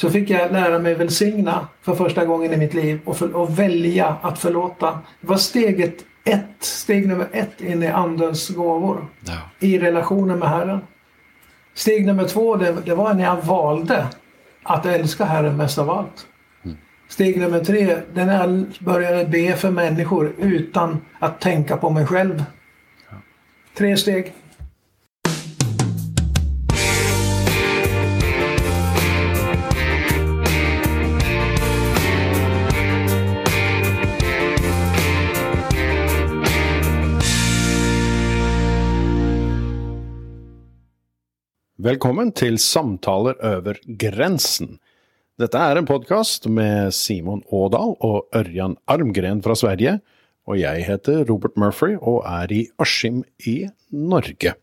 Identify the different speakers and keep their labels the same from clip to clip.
Speaker 1: så fick jag lära mig välsigna för första gången i mitt liv och, för, och välja att förlåta. Det var steget ett, steg nummer ett in i Andens gåvor.
Speaker 2: Ja.
Speaker 1: I relationen med Herren. Steg nummer två, det, det var när jag valde att älska Herren mest av allt. Steg nummer tre, det är när jag började be för människor utan att tänka på mig själv. Tre steg.
Speaker 2: Välkommen till Samtaler över gränsen. Detta är en podcast med Simon Ådal och Örjan Armgren från Sverige. Och jag heter Robert Murphy och är i Askim i Norge.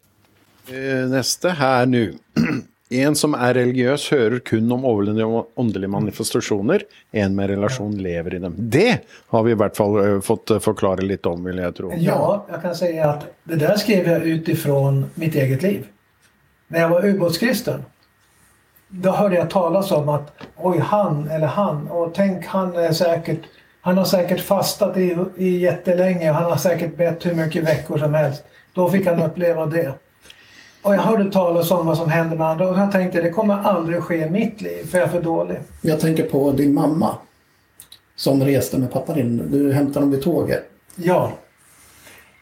Speaker 2: Eh, nästa här nu. En som är religiös hör kun om overnaturlige manifestationer. En med relation lever i dem. Det har vi i alla fall eh, fått eh, förklara lite om, vill jag tro.
Speaker 1: Ja, jag kan säga att det där skrev jag utifrån mitt eget liv. När jag var ubåtskristen. Då hörde jag talas om att oj, han eller han och tänk han är säkert han har säkert fastat i, i jättelänge och han har säkert bett hur mycket veckor som helst. Då fick han uppleva det. Och jag hörde talas om vad som hände med andra och jag tänkte det kommer aldrig ske i mitt liv för jag är för dålig.
Speaker 3: Jag tänker på din mamma. Som reste med pappa din. Du hämtade dem vid tåget.
Speaker 1: Ja.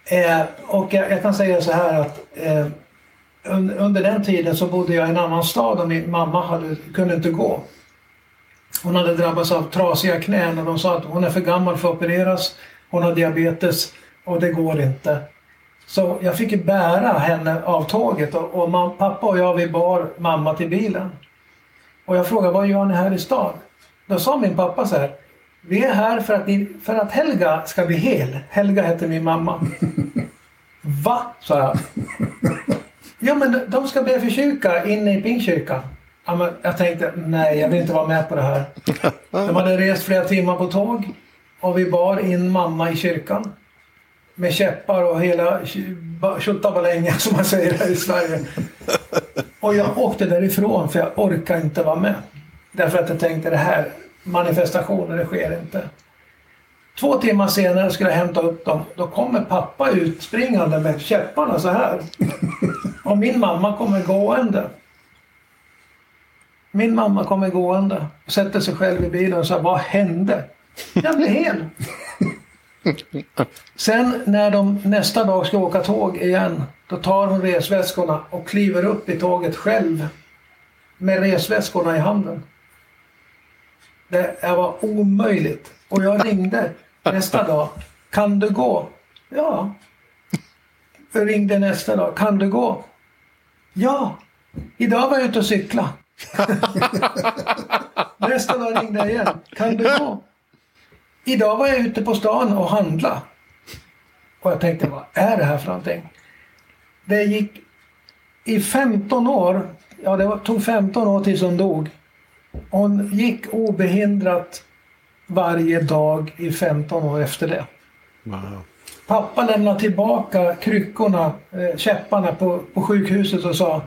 Speaker 1: Eh, och jag, jag kan säga så här att eh, un, under den tiden så bodde jag i en annan stad och min mamma hade, kunde inte gå. Hon hade drabbats av trasiga knän och de sa att hon är för gammal för att opereras. Hon har diabetes och det går inte. Så jag fick ju bära henne av tåget och, och mam, pappa och jag vi bar mamma till bilen. Och jag frågade vad gör ni här i stan? Då sa min pappa så här. Vi är här för att, ni, för att Helga ska bli hel. Helga hette min mamma. Va? sa jag. Ja men de ska be för kyrka inne i Pingstkyrkan. Ja, jag tänkte nej jag vill inte vara med på det här. De hade rest flera timmar på tåg och vi bar in mamma i kyrkan. Med käppar och hela tjottabalängen som man säger här i Sverige. Och jag åkte därifrån för jag orkar inte vara med. Därför att jag tänkte det här manifestationer, det sker inte. Två timmar senare skulle jag hämta upp dem. Då kommer pappa ut springande med käpparna så här. Och min mamma kommer gående. Min mamma kommer gående. och Sätter sig själv i bilen och säger Vad hände? Jag blev hel. Sen när de nästa dag ska åka tåg igen. Då tar hon resväskorna och kliver upp i tåget själv. Med resväskorna i handen. Det var omöjligt. Och jag ringde nästa dag. Kan du gå? Ja. Jag ringde nästa dag. Kan du gå? Ja. Idag var jag ute och cykla. nästa dag ringde jag igen. Kan du gå? Idag var jag ute på stan och handla. Och jag tänkte, vad är det här för någonting? Det gick i 15 år, ja det tog 15 år tills hon dog. Hon gick obehindrat varje dag i 15 år efter det.
Speaker 2: Wow.
Speaker 1: Pappa lämnade tillbaka kryckorna, eh, käpparna på, på sjukhuset och sa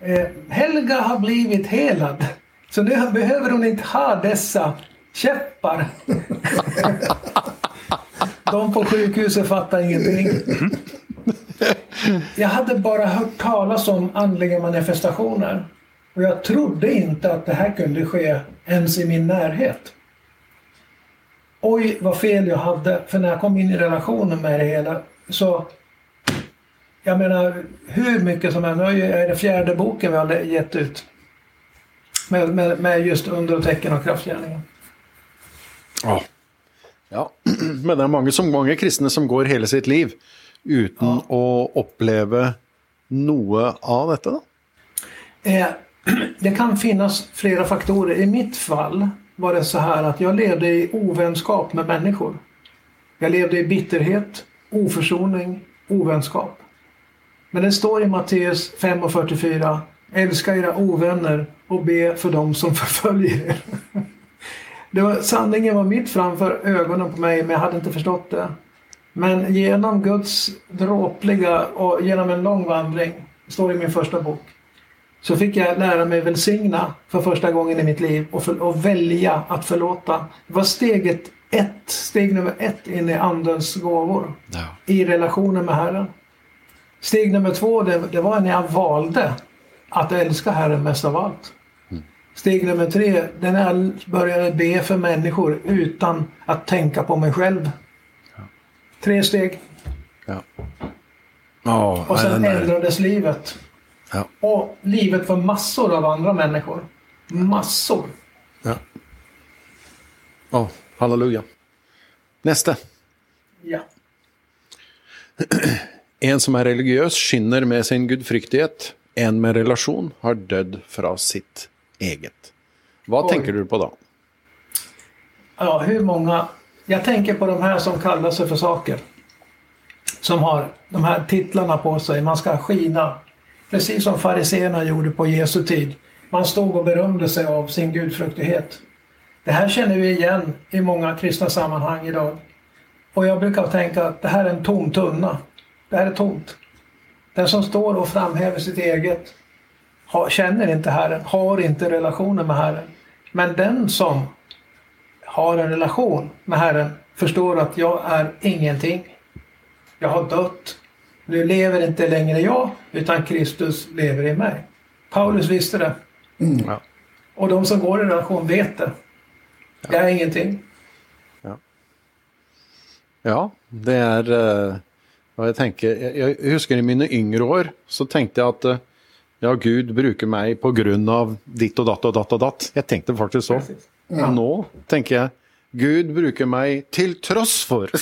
Speaker 1: eh, Helga har blivit helad. Så nu behöver hon inte ha dessa käppar. De på sjukhuset fattar ingenting. Jag hade bara hört talas om andliga manifestationer. Och jag trodde inte att det här kunde ske ens i min närhet. Oj, vad fel jag hade. För när jag kom in i relationen med det hela så... Jag menar, hur mycket som helst. Nu är det fjärde boken vi har gett ut. Med, med, med just under och tecken och kraftgärningen.
Speaker 2: Ja. ja. Men det er mange, som, mange kristne som går hele sitt liv uten
Speaker 1: Ja.
Speaker 2: å oppleve noe av dette. da.
Speaker 1: Eh, det kan finnas flera faktorer. I mitt fall var det så här att jag levde i ovänskap med människor. Jag levde i bitterhet, oförsoning, ovänskap. Men det står i Matteus 5 och 44 Älska era ovänner och be för dem som förföljer er. Det var, sanningen var mitt framför ögonen på mig men jag hade inte förstått det. Men genom Guds dråpliga och genom en lång vandring, står i min första bok, så fick jag lära mig välsigna för första gången i mitt liv och, för, och välja att förlåta. Det var steget ett, steg nummer ett in i Andens gåvor
Speaker 2: Ja.
Speaker 1: i relationen med Herren. Steg nummer två, det, det var när jag valde att älska Herren mest av allt. Steg nummer tre, det är när jag började be för människor utan att tänka på mig själv. Tre steg.
Speaker 2: Ja. Ja,
Speaker 1: Och sen
Speaker 2: där-
Speaker 1: ändrades livet.
Speaker 2: Ja.
Speaker 1: Och livet för massor av andra människor. Massor.
Speaker 2: Ja. Ja, halleluja. Nästa.
Speaker 1: Ja.
Speaker 2: En som är religiös skinner med sin gudfryktighet. En med relation har död fra sitt eget. Vad
Speaker 1: Oj.
Speaker 2: tänker du på då?
Speaker 1: Ja, hur många... Jag tänker på de här som kallar sig för saker. Som har de här titlarna på sig. Man ska skina. Precis som fariseerna gjorde på Jesu tid. Man stod och berömde sig av sin gudfruktighet. Det här känner vi igen i många kristna sammanhang idag. Och jag brukar tänka att det här är en tom tunna. Det här är tomt. Den som står och framhäver sitt eget har, känner inte Herren, har inte relationen med Herren. Men den som har en relation med Herren förstår att jag är ingenting. Jag har dött. Nu lever inte längre jag, utan Kristus lever i mig. Paulus visste det.
Speaker 2: Ja.
Speaker 1: Och de som går i relation vet det. Jag är ingenting.
Speaker 2: Ja, det är eh, vad jag tänker. Jag, jag husker i mina yngre år så tänkte jag att eh, ja, Gud brukar mig på grund av ditt och datt och datt och datt. Jag tänkte faktiskt så. Men nu tänker jag Gud brukar mig till trots för.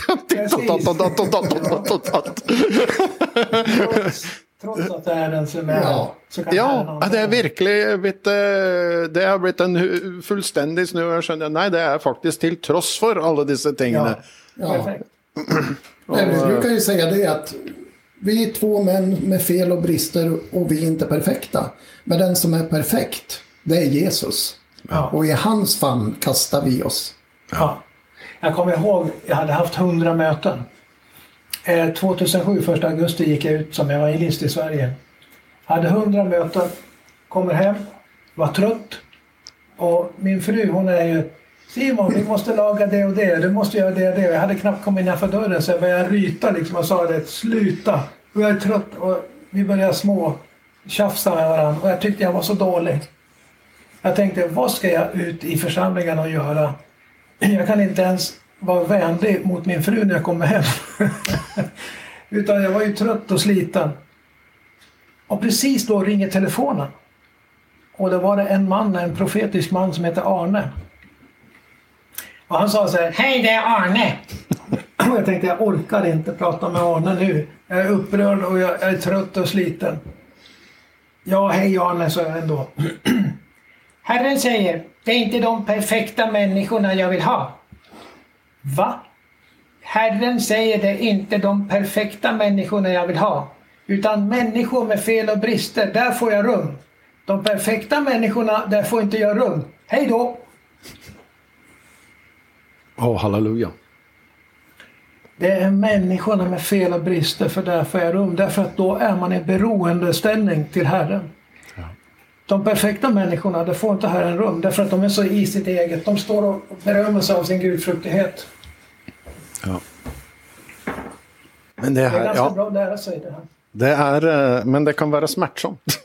Speaker 1: Trots, trots att det är den som är
Speaker 3: Ja.
Speaker 1: så kan
Speaker 2: Ja, det är verkligen eh, det har blivit en fullständig snö. Nej, det är faktiskt till trots för alla dessa tingene.
Speaker 1: Ja,
Speaker 3: Ja.
Speaker 1: perfekt.
Speaker 3: Nej, vi brukar ju säga det att vi är två män med fel och brister och vi är inte perfekta. Men den som är perfekt, det är Jesus.
Speaker 1: Ja.
Speaker 3: Och i hans famn kastar vi oss.
Speaker 1: Ja. Jag kommer ihåg, jag hade haft 100 möten. Eh, 2007, 1 augusti, gick jag ut som evangelist i Sverige. Hade 100 möten, kommer hem, var trött. Och min fru hon är ju Simon, vi måste laga det och det, du måste göra det och det. Jag hade knappt kommit innanför dörren så jag började ryta liksom och sa det, sluta. Och jag är trött och vi började små tjafsa med varandra och jag tyckte jag var så dålig. Jag tänkte, vad ska jag ut i församlingen och göra? Jag kan inte ens vara vänlig mot min fru när jag kommer hem. Utan jag var ju trött och sliten. Och precis då ringer telefonen. Och då var det en man, en profetisk man som heter Arne. Och han sa så här, hej det är Arne! Och jag tänkte, jag orkar inte prata med Arne nu. Jag är upprörd och jag är trött och sliten. Ja, hej Arne, sa jag ändå. Herren säger, det är inte de perfekta människorna jag vill ha. Va? Herren säger det är inte de perfekta människorna jag vill ha. Utan människor med fel och brister, där får jag rum. De perfekta människorna, där får inte jag rum. Hej då!
Speaker 2: Åh, halleluja.
Speaker 1: Det är människorna med fel och brister, för där får jag rum. Därför att då är man i beroendeställning till Herren. De perfekta människorna, där får inte Herren rum. Därför att de är så i sitt eget. De står och berömmer sig av sin gudfruktighet.
Speaker 2: Ja. Men det,
Speaker 1: Det är
Speaker 2: här,
Speaker 1: ganska
Speaker 2: ja,
Speaker 1: bra att lära sig det här.
Speaker 2: det är, eh, men det kan vara smärtsamt.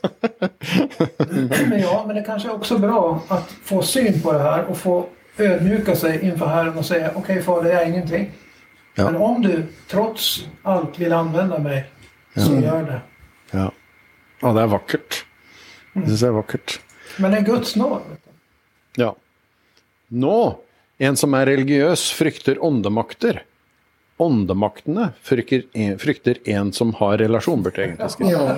Speaker 1: Men ja, men det kanske är också bra att få syn på det här och få ödmjuka sig inför Herren och säga okej Fader, jag är ingenting.
Speaker 2: Ja.
Speaker 1: Men om du trots allt vill använda mig, så gör det.
Speaker 2: Ja. ja, det är vackert. Det är vackert.
Speaker 1: Men det är Guds nåd.
Speaker 2: Ja. Nå, en som är religiös frykter åndemakter. Åndemaktene frykter en, frykter en som har relation, burde egentlig.
Speaker 3: Ja.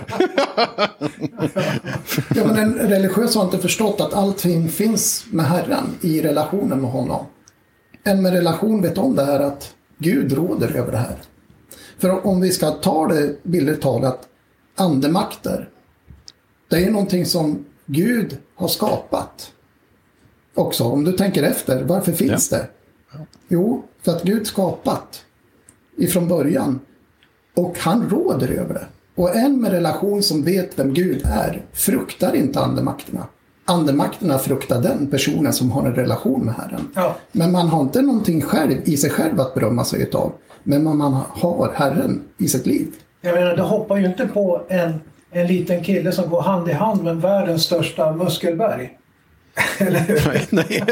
Speaker 3: ja, men en religiös har inte förstått att allting finns med Herren i relationen med honom. En med relation vet om det här att Gud råder över det här. För om vi ska ta det bildligt talat, andemakter. Det är någonting som Gud har skapat. Också, om du tänker efter, varför finns det? Jo, för att Gud skapat ifrån början. Och han råder över det. Och en med relation som vet vem Gud är fruktar inte andemakterna. Andemakterna fruktar den personen som har en relation med Herren.
Speaker 1: Ja.
Speaker 3: Men man har inte någonting själv i sig själv att berömma sig utav. Men man har Herren i sitt liv.
Speaker 1: Jag menar, det hoppar ju inte på en, en liten kille som går hand i hand med världens största muskelberg. Eller hur?
Speaker 2: Nej, nej.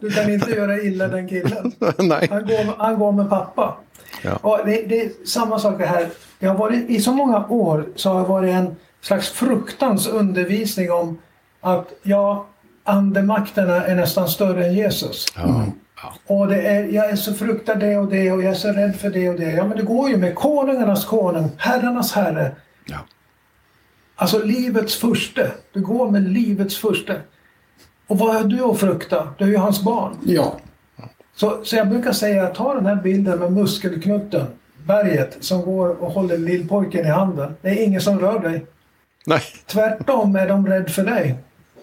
Speaker 1: Du kan inte göra illa den killen.
Speaker 2: nej.
Speaker 1: Han går, han går med pappa.
Speaker 2: Ja.
Speaker 1: Och det, det är samma sak det här. Jag har varit, I så många år så har det varit en slags fruktans undervisning om att ja, andemakterna är nästan större än Jesus.
Speaker 2: Ja. Ja.
Speaker 1: Och det är, jag är så fruktad det och det och jag är så rädd för det och det. Ja men det går ju med konungarnas konung, herrarnas herre.
Speaker 2: Ja.
Speaker 1: Alltså livets furste. Du går med livets furste. Och vad är du att frukta? Du är ju hans barn.
Speaker 3: Ja,
Speaker 1: Så, så jag brukar säga, ta den här bilden med muskelknutten, berget, som går och håller lillpojken i handen. Det är ingen som rör dig.
Speaker 2: Nej.
Speaker 1: Tvärtom är de rädd för dig.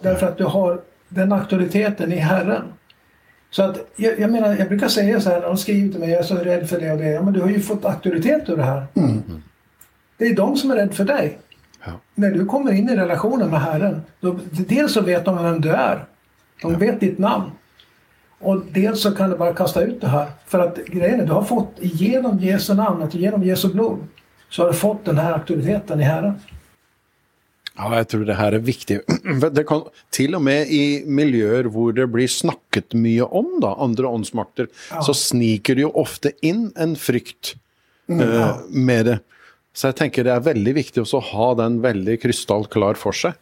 Speaker 1: Därför att du har den auktoriteten i Herren. Så att, jag, jag menar, jag brukar säga så här när de skriver till mig, jag är så rädd för det och det. Ja, men du har ju fått auktoritet ur det här. Det är de som är rädda för dig.
Speaker 2: Ja.
Speaker 1: När du kommer in i relationen med Herren, då, dels så vet de vem du är. De vet ditt namn. Och dels så kan du bara kasta ut det här. För att grejen är, du har fått genom Jesu namn, genom Jesu blod, så har du fått den här auktoriteten i Herren.
Speaker 2: Ja, jeg tror det her er viktig. Det kan, til og med i miljøer hvor det blir snakket mye om da, andre åndsmakter, så sniker det jo ofte inn en frykt eh, med det. Så jeg tenker det er veldig viktig også å ha den veldig krystallklar for seg.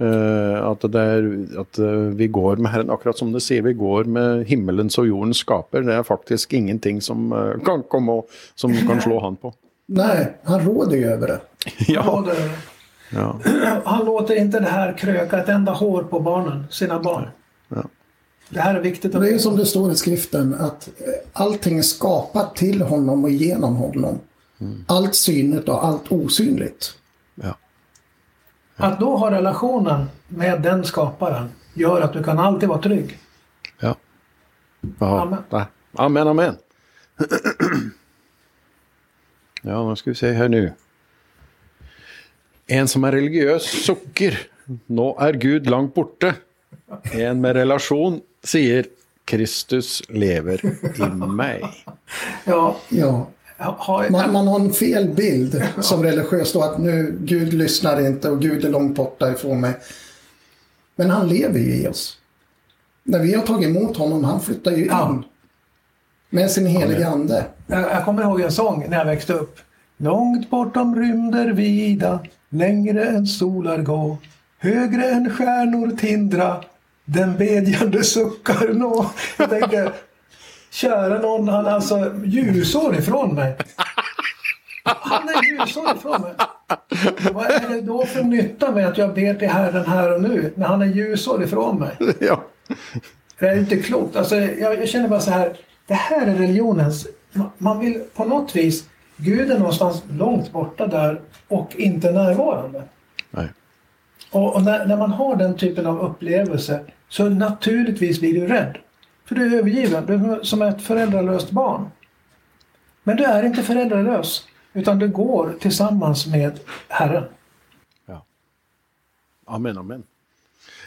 Speaker 2: Eh, at, det er, at eh, vi går med Herren, akkurat som det sier, vi går med himmelens og jordens skaper. Det er faktisk ingenting som eh, kan komme og som kan slå han på.
Speaker 3: nej, han råder ju över det.
Speaker 2: Ja,
Speaker 1: det-
Speaker 2: ja,
Speaker 1: Han låter inte det här kröka ett enda hår på barnen, sina barn.
Speaker 2: ja.
Speaker 1: Det här är viktigt.
Speaker 3: Det är som det står i skriften att allting är skapat till honom och genom honom. Allt synligt och allt osynligt.
Speaker 2: ja.
Speaker 1: Att då ha relationen med den skaparen gör att du kan alltid vara trygg.
Speaker 2: Ja. ja.
Speaker 1: Amen.
Speaker 2: Amen, amen. Ja, nå skal vi se her nå. En som er religiøs, sukker. Nå er Gud langt borte. En med relasjon sier Kristus lever i meg.
Speaker 1: Ja,
Speaker 3: Ja. Man, man har en fel bild som religiös då att nu Gud lyssnar inte och Gud är långt borta ifrån mig. Men han lever ju i oss. När vi har tagit emot honom, han flyttar ju in.
Speaker 1: Ja.
Speaker 3: Med sin heliga ande.
Speaker 1: jag, jag kommer ihåg en sång när jag växte upp. Långt bortom rymder vida, längre än solar gå, högre än stjärnor tindra, den bedjande suckar nå. Jag tänkte, kära någon, han är alltså ljusår ifrån mig. Han är ljusår ifrån mig. Vad är det då för nytta med att jag ber till Herren här och nu, när han är ljusår ifrån mig?
Speaker 2: Ja.
Speaker 1: Det är inte klokt. Alltså, jag, jag känner bara så här. Det här är religionens... ma- Man vill på något vis... Gud är någonstans långt borta där och inte närvarande.
Speaker 2: Nej.
Speaker 1: Och, och när, när man har den typen av upplevelse så naturligtvis blir du rädd. För du är övergiven. Du är som ett föräldralöst barn. Men du är inte föräldralös. Utan du går tillsammans med Herren.
Speaker 2: Amen, amen.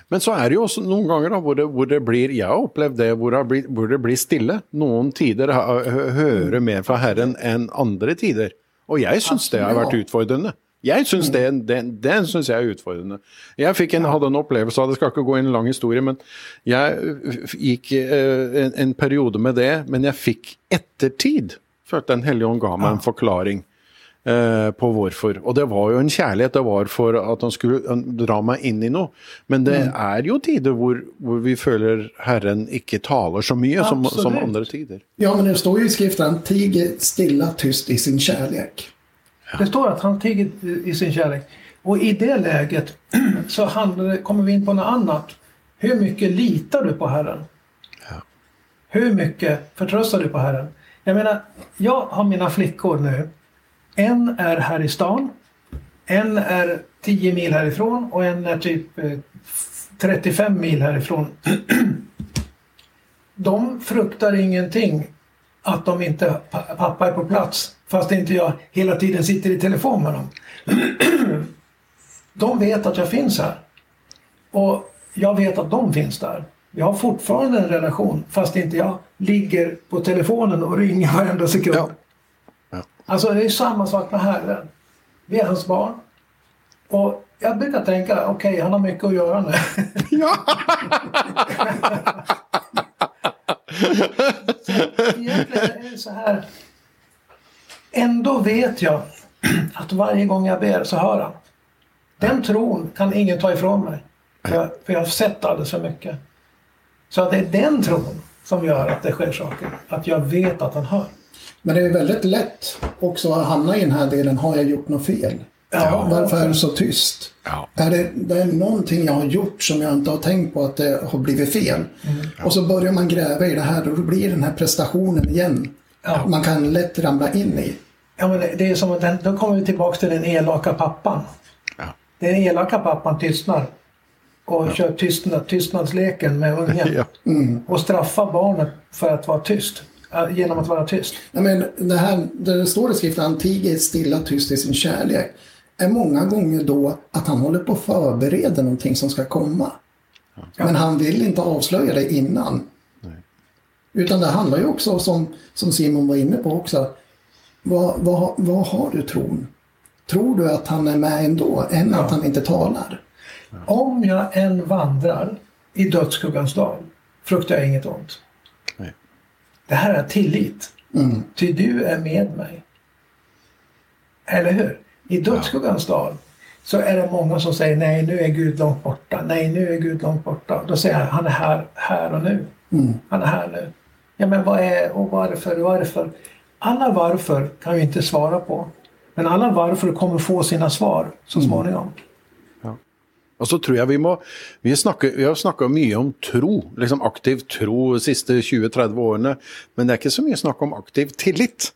Speaker 2: Men så er det jo også noen ganger da, hvor, det, hvor det blir Jeg har opplevd det hvor det, blir, hvor det blir stille. Noen tider hører mer fra Herren enn andre tider. Og jeg syns det har vært utfordrende. Jeg syns det, det, det synes jeg er utfordrende. Jeg fikk en, hadde en opplevelse av det, skal ikke gå inn i en lang historie, men jeg gikk eh, en, en periode med det, men jeg fikk ettertid. Følte Den hellige ånd ga meg en forklaring eh, på hvorfor. Og det var jo en kjærlighet, det var for at han skulle dra meg inn i noe. Men det er jo tider hvor, hvor vi føler Herren ikke taler så mye som, som andre tider.
Speaker 3: Ja, men det står ju i skriften, tiger stilla tyst i sin
Speaker 1: Det står att han tiger i sin kärlek. Och i det läget så handlar det, kommer vi in på något annat. Hur mycket litar du på Herren?
Speaker 2: Ja.
Speaker 1: Hur mycket förtröstar du på Herren? Jag menar, jag har mina flickor nu. En är här i stan. En är 10 mil härifrån och en är typ eh, 35 mil härifrån. De fruktar ingenting att de inte, pa- pappa är på plats fast inte jag hela tiden sitter i telefon med dem. De vet att jag finns här. Och jag vet att de finns där. Vi har fortfarande en relation fast inte jag ligger på telefonen och ringer varenda sekund.
Speaker 2: Ja. Ja.
Speaker 1: Alltså det är samma sak med Herren. Vi är hans barn. Och jag brukar tänka, okej han har mycket att göra nu.
Speaker 2: Ja.
Speaker 1: Egentligen är det så här. Ändå vet jag att varje gång jag ber så hör han. Den tron kan ingen ta ifrån mig. För jag, för jag har sett alldeles för mycket. Så att det är den tron som gör att det sker saker. Att jag vet att han hör.
Speaker 3: Men det är väldigt lätt också att hamna i den här delen. Har jag gjort något fel?
Speaker 1: Ja.
Speaker 3: Varför är det så tyst?
Speaker 2: Ja.
Speaker 3: Är det, det är någonting jag har gjort som jag inte har tänkt på att det har blivit fel. Och så börjar man gräva i det här och då blir den här prestationen igen.
Speaker 1: Ja.
Speaker 3: Man kan lätt ramla in i.
Speaker 1: Ja, men det är som att den, då kommer vi tillbaka till den elaka pappan.
Speaker 2: Ja.
Speaker 1: Den elaka pappan tystnar. Och kör tystnad, tystnadsleken med ungen.
Speaker 2: Ja.
Speaker 1: Och straffar barnet för att vara tyst. Genom att vara tyst.
Speaker 3: Ja, men det här, det står i skriften, han tiger stilla tyst i sin kärlek. Är många gånger då att han håller på att förbereda någonting som ska komma. Men han vill inte avslöja det innan. Utan det handlar ju också som, som Simon var inne på också. Vad, vad, vad har du tron? Tror du att han är med ändå, än att han inte talar?
Speaker 1: Om jag än vandrar i dödsskuggans dal fruktar jag inget ont.
Speaker 2: Nej.
Speaker 1: Det här är tillit.
Speaker 3: Mm.
Speaker 1: Ty du är med mig. Eller hur? I dödsskuggans dal så är det många som säger nej, nu är Gud långt borta. Nej, nu är Gud långt borta. Då säger jag, han är här, här och nu.
Speaker 3: Mm.
Speaker 1: Han är här nu. Ja, men vad är och varför, varför? Alla varför kan vi inte svara på. Men alla varför kommer få sina svar så småningom.
Speaker 2: Og så tror jeg vi må Vi, snakker, vi har snakka mye om tro, liksom aktiv tro de siste 20-30 årene. Men det er ikke så mye snakk om aktiv tillit.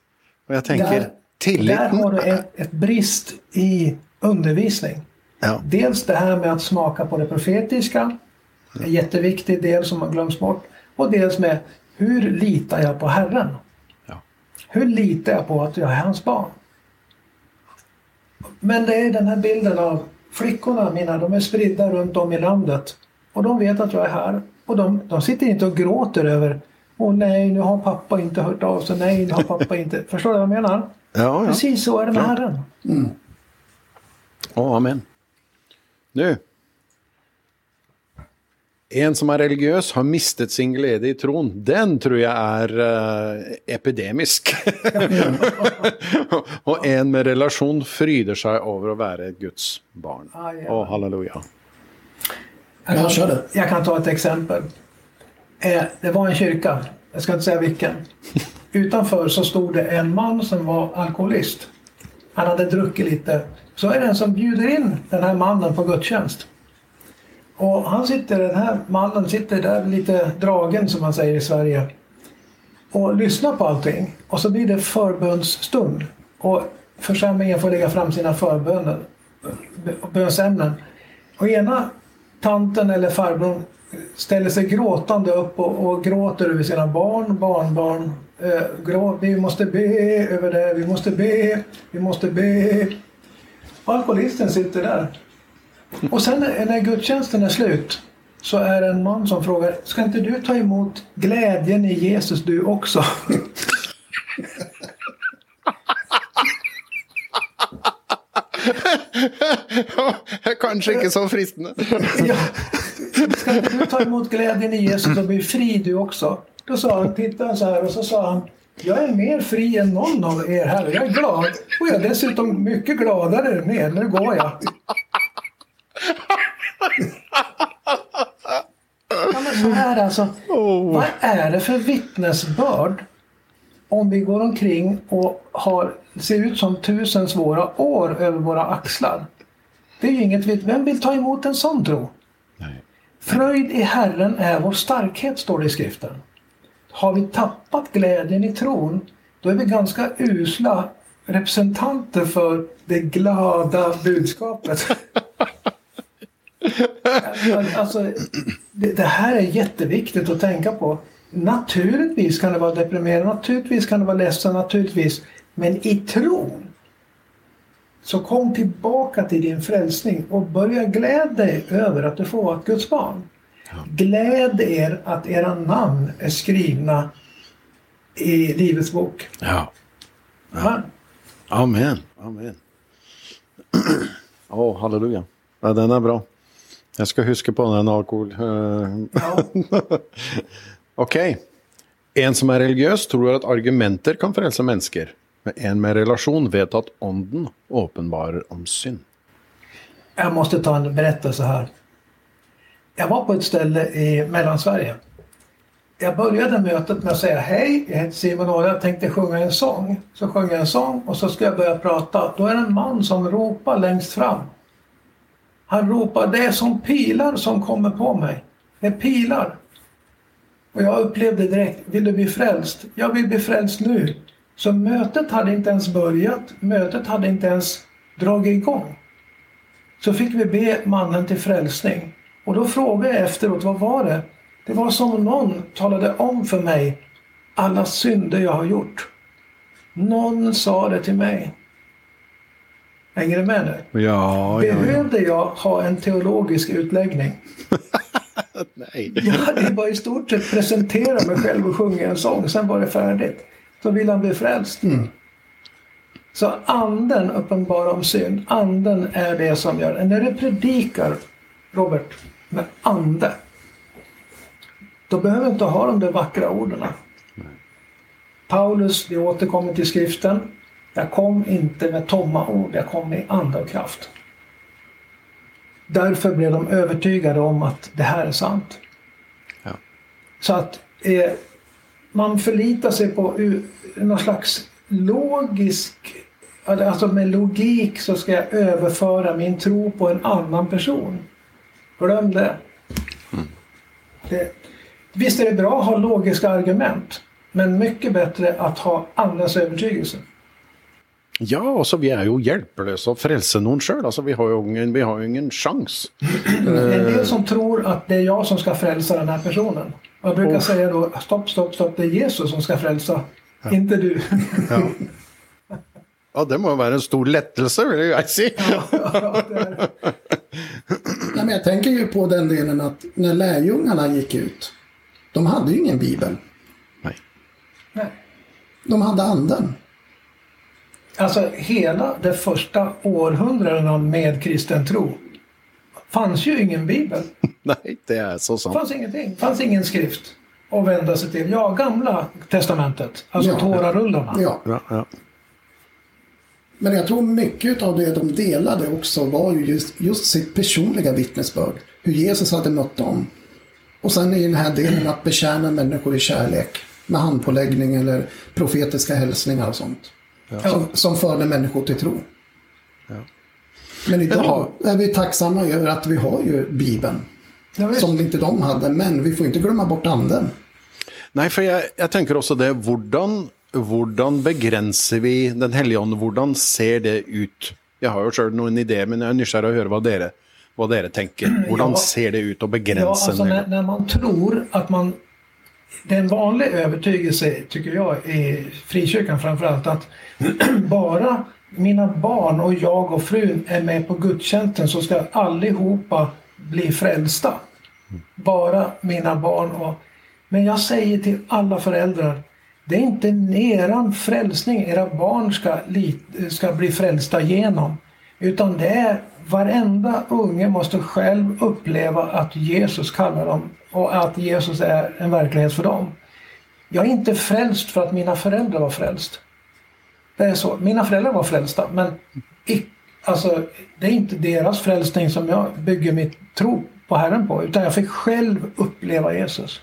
Speaker 2: Og jeg tenker
Speaker 1: Där, där har du ett, ett brist i undervisning.
Speaker 2: Ja.
Speaker 1: Dels det här med att smaka på det profetiska. En jätteviktig del som har glömts bort. Och dels med hur litar jag på Herren?
Speaker 2: Ja.
Speaker 1: Hur litar jag på att jag är hans barn? Men det är den här bilden av flickorna mina, de är spridda runt om i landet. Och de vet att jag är här. Och de, de sitter inte och gråter över Åh nej, nu har pappa inte hört av sig. Nej, nu har pappa inte... Förstår du vad jag menar?
Speaker 2: Ja, ja.
Speaker 1: Precis så är det med Herren.
Speaker 2: Å, amen. Nu. En som er religiøs, har mistet sin glede i troen. Den tror jeg er eh, epidemisk. og en med relasjon fryder seg over å være Guds barn.
Speaker 1: Ah, ja.
Speaker 2: Å, halleluja.
Speaker 1: Jag
Speaker 3: Ja,
Speaker 1: kan, jag kan ta ett exempel. Eh, det var en kyrka, jag ska inte säga vilken. Utanför så stod det en man som var alkoholist. Han hade druckit lite. Så är det en som bjuder in den här mannen på gudstjänst. Och han sitter, den här mannen sitter där lite dragen som man säger i Sverige. Och lyssnar på allting. Och så blir det förbönsstund. Och församlingen får lägga fram sina förböner, bönsämnen. Och ena tanten eller farbrorn ställer sig gråtande upp och, och gråter över sina barn, barnbarn. Eh, vi måste be över det, vi måste be, vi måste be. Alkoholisten sitter där. Och sen när gudstjänsten är slut så är det en man som frågar, ska inte du ta emot glädjen i Jesus du också?
Speaker 2: Kanskje ikke så fristende.
Speaker 1: ja. Ska inte du ta emot glädjen i Jesus och bli fri du också? Då sa han, tittade han så här och så sa han, jag är mer fri än någon av er här. Jag är glad. Och jag är dessutom mycket gladare med. Nu går jag. Ja, men så här alltså. Vad är det för vittnesbörd om vi går omkring och har, ser ut som tusen svåra år över våra axlar? Det är ju inget vitt. Vem vill ta emot en sån tro?
Speaker 2: Nej.
Speaker 1: Fröjd i Herren är vår starkhet, står det i skriften. Har vi tappat glädjen i tron, då är vi ganska usla representanter för det glada budskapet. alltså, det, det här är jätteviktigt att tänka på. Naturligtvis kan det vara deprimerande, naturligtvis kan det vara ledsen, naturligtvis. Men i tron så kom tillbaka till din frälsning och börja glädja dig över att du får vara ett Guds barn. Gläd er att era namn är skrivna i Livets bok.
Speaker 2: Ja.
Speaker 1: Amen.
Speaker 2: Amen. Amen. Åh, halleluja. Ja, den är bra. Jag ska huska på den alkohol. eh,
Speaker 1: Ja.
Speaker 2: Okej. En som är religiös tror att argumenter kan frälsa människor. Men en med relation vet att ånden uppenbarar om synd.
Speaker 1: Jag måste ta en berättelse här. Jag var på ett ställe i Mellansverige. Jag började mötet med att säga hej, jag heter Simon och jag tänkte sjunga en sång. Så sjöng jag en sång och så ska jag börja prata. Då är det en man som ropar längst fram. Han ropar, det är som pilar som kommer på mig. Det är pilar. Och jag upplevde direkt, vill du bli frälst? Jag vill bli frälst nu. Så mötet hade inte ens börjat. Mötet hade inte ens dragit igång. Så fick vi be mannen till frälsning. Och då frågade jag efteråt, vad var det? Det var som om någon talade om för mig alla synder jag har gjort. Någon sa det till mig. Hänger du med nu?
Speaker 2: Ja, ja, ja.
Speaker 1: Behövde jag ha en teologisk utläggning?
Speaker 2: Nej.
Speaker 1: Jag hade bara i stort sett presentera mig själv och sjunga en sång, sen var det färdigt. Så vill han bli frälst. Så anden uppenbarar om synd. Anden är det som gör När du predikar, Robert, med ande. Då behöver inte ha de där vackra orden. Paulus, vi återkommer till skriften. Jag kom inte med tomma ord, jag kom i ande och kraft. Därför blev de övertygade om att det här är sant.
Speaker 2: Ja.
Speaker 1: Så att eh, man förlitar sig på någon slags logisk, alltså med logik så ska jag överföra min tro på en annan person. Glöm det. det. Visst är det bra att ha logiska argument, men mycket bättre att ha andras övertygelse.
Speaker 2: Ja, alltså vi är ju hjälplösa att frälsa någon själv. Alltså vi har ju ingen, vi har ju ingen chans.
Speaker 1: Det är en del som tror att det är jag som ska frälsa den här personen. Och jag brukar
Speaker 2: Oh.
Speaker 1: säga då, stopp, stopp, stopp, det är Jesus som ska frälsa, inte du.
Speaker 2: Ja. ja, det må vara en stor lättelse vill jag säga.
Speaker 1: Ja, är-
Speaker 3: Nej, men jag tänker ju på den delen att när lärjungarna gick ut, de hade ju ingen bibel.
Speaker 2: Nej.
Speaker 1: Nej.
Speaker 3: De hade anden.
Speaker 1: Alltså hela det första århundradena med kristen tro fanns ju ingen bibel.
Speaker 2: Nej, det är så
Speaker 1: Det
Speaker 2: sant.
Speaker 1: fanns ingenting. Det fanns ingen skrift att vända sig till. Ja, gamla testamentet. Alltså
Speaker 3: Ja.
Speaker 1: Torarullarna.
Speaker 3: Ja.
Speaker 2: Ja, ja.
Speaker 3: Men jag tror mycket av det de delade också var ju just, just sitt personliga vittnesbörd. Hur Jesus hade mött dem. Och sen i den här delen att betjäna människor i kärlek. Med handpåläggning eller profetiska hälsningar och sånt. Som, som förde människor till tro. Men idag är vi tacksamma över att vi har ju Bibeln.
Speaker 1: Ja.
Speaker 3: Som inte de hade. Men vi får inte glömma bort anden.
Speaker 2: Nej, for jeg, jeg tenker også det, hvordan, hvordan begrenser vi Den hellige ånd? Hvordan ser det ut? Jeg har jo sjøl noen ideer, men jeg er nysgjerrig å høre hva dere, hva dere tenker. Hvordan
Speaker 1: Ja.
Speaker 2: ser det ut å
Speaker 1: Ja,
Speaker 2: begrense
Speaker 1: alltså när, när man tror att man... Det är en vanlig övertygelse, tycker jag, i frikyrkan framförallt, att bara mina barn och jag och frun är med på gudstjänsten så ska allihopa bli frälsta. Bara mina barn och... Men jag säger till alla föräldrar, det är inte eran frälsning era barn ska, ska bli frälsta genom. Utan det är varenda unge måste själv uppleva att Jesus kallar dem och att Jesus är en verklighet för dem. Jag är inte frälst för att mina föräldrar var frälst. Det är så. Mina föräldrar var frälsta men alltså, det är inte deras frälsning som jag bygger mitt tro på Herren på utan jag fick själv uppleva Jesus.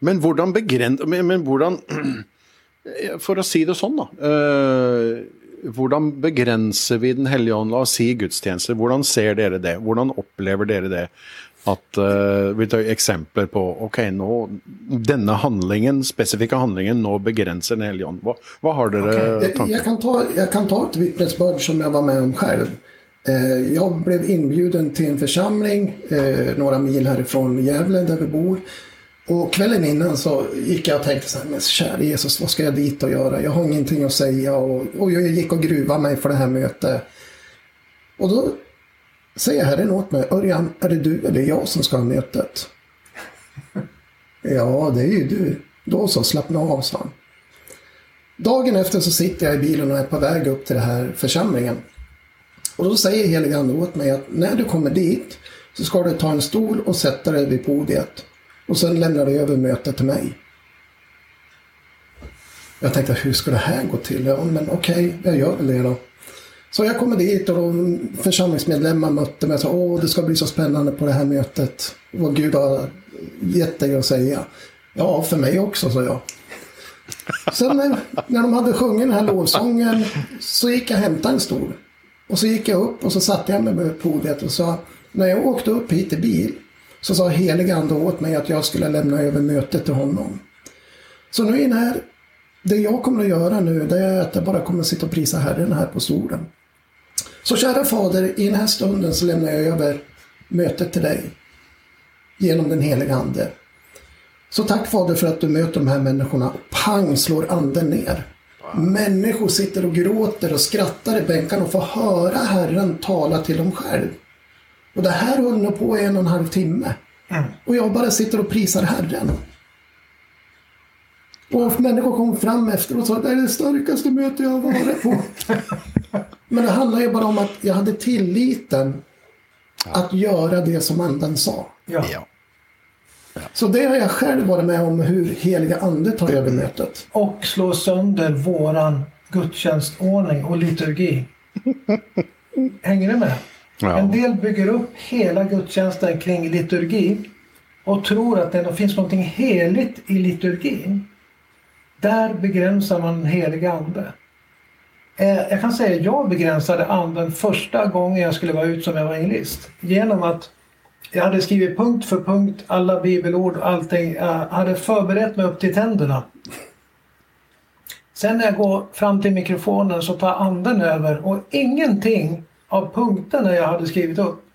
Speaker 2: Men hvordan begren... Men, men hvordan For å si det sånn, da. eh, hvordan begrenser vi Den hellige ånd? La oss si gudstjenester. Hvordan ser dere det? Hvordan opplever dere det? At eh, Vi tar eksempler på ok, nå, denne handlingen, spesifikke handlingen nå begrenser Den hellige ånd. Hva, hva har dere
Speaker 3: Jag,
Speaker 2: tanker
Speaker 3: jag, kan ta, jag kan ta ett vittnesbörd som jag var med om själv. Eh, jag blev inbjuden till en församling eh, några mil härifrån Gävle där vi bor. Och kvällen innan så gick jag och tänkte så här, men kära Jesus, vad ska jag dit och göra? Jag har ingenting att säga och, och jag gick och gruvade mig för det här mötet. Och då säger Herren åt mig, Örjan, är det du eller jag som ska ha mötet? ja, det är ju du. Då så, slappna av, sa han. Dagen efter så sitter jag i bilen och är på väg upp till den här församlingen. Och då säger helige Ande åt mig att när du kommer dit så ska du ta en stol och sätta dig vid podiet. Och sen lämnade jag över mötet till mig. Jag tänkte, hur ska det här gå till? Ja, men okej, jag gör väl det då. Så jag kommer dit och församlingsmedlemmar mötte mig och sa, åh, det ska bli så spännande på det här mötet. Vad Gud har gett dig att säga. Ja, för mig också, sa jag. Sen när, när de hade sjungit den här lovsången så gick jag och hämtade en stol. Och så gick jag upp och så satte jag mig på podiet och sa, när jag åkte upp hit i bil så sa helig ande åt mig att jag skulle lämna över mötet till honom. Så nu när det jag kommer att göra nu det är att jag bara kommer att sitta och prisa Herren här på stolen. Så kära Fader, i den här stunden så lämnar jag över mötet till dig. Genom den heliga Ande. Så tack Fader för att du möter de här människorna. Pang slår anden ner. Människor sitter och gråter och skrattar i bänkarna och får höra Herren tala till dem själv. Och det här höll nog på i en och en halv timme. Mm. Och jag bara sitter och prisar Herren. Och människor kom fram efter och sa att det är det starkaste möte jag har varit på. Men det handlar ju bara om att jag hade tilliten ja. att göra det som anden sa. Ja. ja. Så det har jag själv varit med om hur heliga ande tar över mötet.
Speaker 1: Och slår sönder våran gudstjänstordning och liturgi. Hänger du med? Ja. En del bygger upp hela gudstjänsten kring liturgi och tror att det finns något heligt i liturgin. Där begränsar man den ande. Eh, jag kan säga att jag begränsade anden första gången jag skulle vara ut som evangelist. Genom att jag hade skrivit punkt för punkt alla bibelord och allting. Jag hade förberett mig upp till tänderna. Sen när jag går fram till mikrofonen så tar anden över och ingenting av punkterna jag hade skrivit upp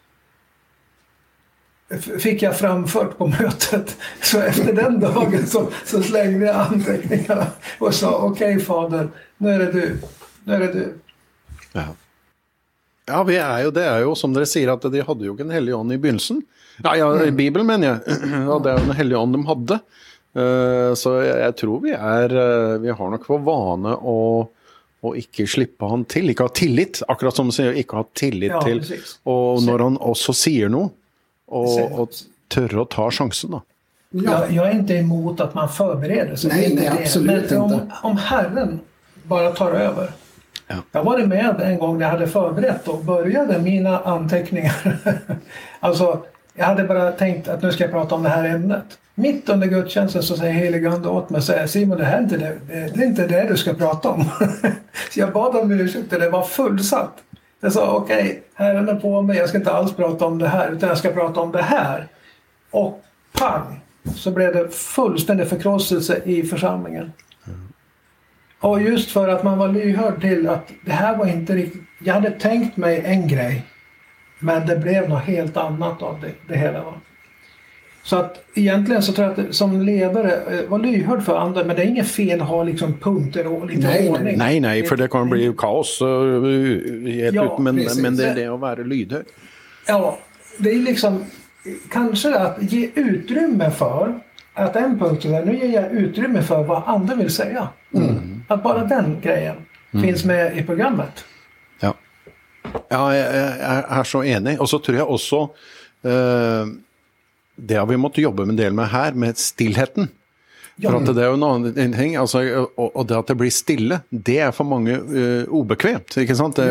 Speaker 1: fick jag framfört på mötet. Så efter den dagen så, så slängde jag anteckningarna och sa okej okay, fader, nu är det du. Nu är det du.
Speaker 2: Ja. Ja, vi er jo, det er jo som dere sier, at de hadde jo ikke en hellig ånd i begynnelsen. Ja, ja i mm. Bibelen mener jeg. Ja, det er jo en hellig ånd de hadde. Uh, så jeg, jeg, tror vi er uh, Vi har nok for vane å, å ikke slippe han til. Ikke ha tillit, akkurat som du sier, ikke ha tillit ja, til Og når han også sier noe, och, och tørre å ta sjansen, da.
Speaker 1: Ja. Jag, jag, är inte emot att man förbereder sig.
Speaker 3: Nej, nej absolut
Speaker 1: Men
Speaker 3: om,
Speaker 1: om Herren bara tar över Ja. Jag var med en gång när jag hade förberett och började mina anteckningar. alltså, jag hade bara tänkt att nu ska jag prata om det här ämnet. Mitt under gudstjänsten så säger helige Ande åt mig säger Simon det här är inte det, det är inte det du ska prata om. så jag bad om ursäkt och det var fullsatt. Jag sa okej, okay, Herren är på mig, jag ska inte alls prata om det här utan jag ska prata om det här. Och pang! Så blev det fullständig förkrosselse i församlingen. Och just för att man var lyhörd till att det här var inte riktigt... Jag hade tänkt mig en grej. Men det blev något helt annat av det, det hela. Va? Så att egentligen så tror jag att som ledare, eh, var lyhörd för andra, men det är inget fel att ha liksom punkter och lite
Speaker 2: nej,
Speaker 1: ordning.
Speaker 2: Nej, nej, för det kan bli kaos. Ja, men, men det är det att vara lyhörd.
Speaker 1: Ja, det är liksom kanske att ge utrymme för att en punkt är nu ger jag utrymme för vad andra vill säga. Mm. Att bara den grejen mm. finns med i programmet.
Speaker 2: Ja. ja, jeg, er så enig. Og så tror jeg også uh, Det har vi måttet jobbe en del med her, med stillheten. For at det er jo en annen ting, altså, og, det at det blir stille, det er for mange uh, ubekvemt. ikke sant? Det,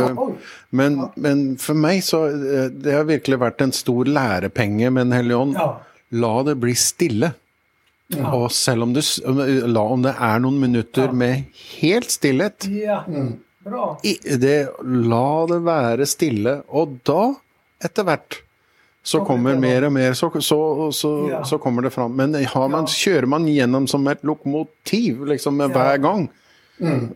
Speaker 2: men, men, for meg så uh, det har virkelig vært en stor lærepenge med Den hellige ånd. La det bli stille. Ja. Og selv om, du, la, om det er noen minutter ja. med helt stillhet
Speaker 1: ja. mm.
Speaker 2: det, La det være stille. Og da, etter hvert, så kommer mer og mer, så, så, så, så kommer det fram. Men man, kjører man gjennom som et lokomotiv liksom, hver gang
Speaker 1: mm.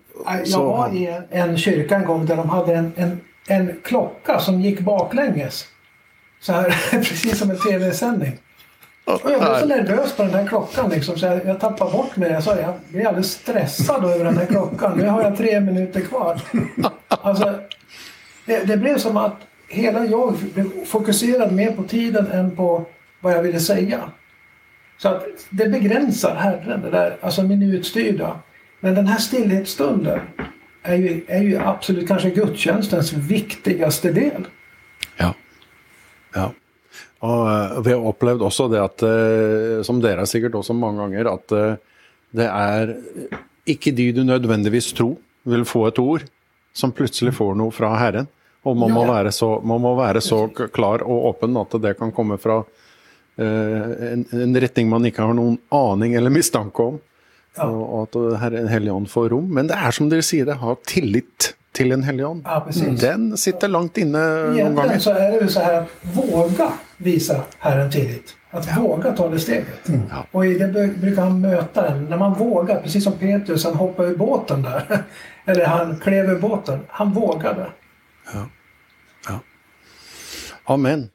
Speaker 1: Jag var i en, en kyrka en gång där de hade en, en, en klocka som gick baklänges. Så här, precis som en tv-sändning. Och jag blev så nervös på den här klockan liksom, så jag, jag tappade bort mig. Jag, sa, jag blir alldeles stressad över den här klockan. Nu har jag tre minuter kvar. Alltså, det, det blev som att hela jag blev fokuserad mer på tiden än på vad jag ville säga. Så att det begränsar Herren, det där alltså minutstyrda. Men den här stillhetsstunden är ju, är ju absolut kanske gudstjänstens viktigaste del.
Speaker 2: Ja. ja. Og eh, vi har opplevd også det at, eh, som dere sikkert også mange ganger, at eh, det er ikke de du nødvendigvis tror vil få et ord, som plutselig får noe fra Herren. Og man, må, være så, man må være så klar og åpen at det kan komme fra en, en retning man ikke har noen aning eller mistanke om. Og at Herren Hellige Ånd får rom. Men det er som dere sier, det har tillit til en hellig ånd.
Speaker 1: Ja, precis.
Speaker 2: Den sitter langt inne
Speaker 1: Egentligen så är det ju så här att våga visa Herren tillit. Att våga ta det steget.
Speaker 2: Ja.
Speaker 1: Och i det bru- brukar han möta en. När man vågar, precis som Petrus, han hoppade ur båten där. Eller han klev ur båten. Han vågade.
Speaker 2: Amen.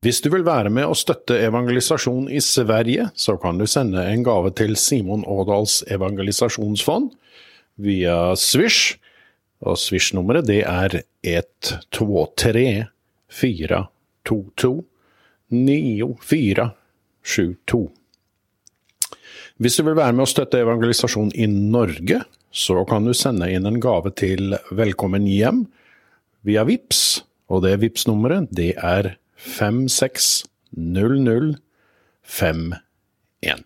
Speaker 2: Hvis du vil være med og støtte evangelisasjon i Sverige, så kan du sende en gave til Simon Ådals evangelisasjonsfond via Swish. Og Swish-nummeret det er 123 422 9472. Hvis du vil være med og støtte evangelisasjon i Norge, så kan du sende inn en gave til Velkommen hjem via VIPS, og det VIPS-nummeret det er 560051.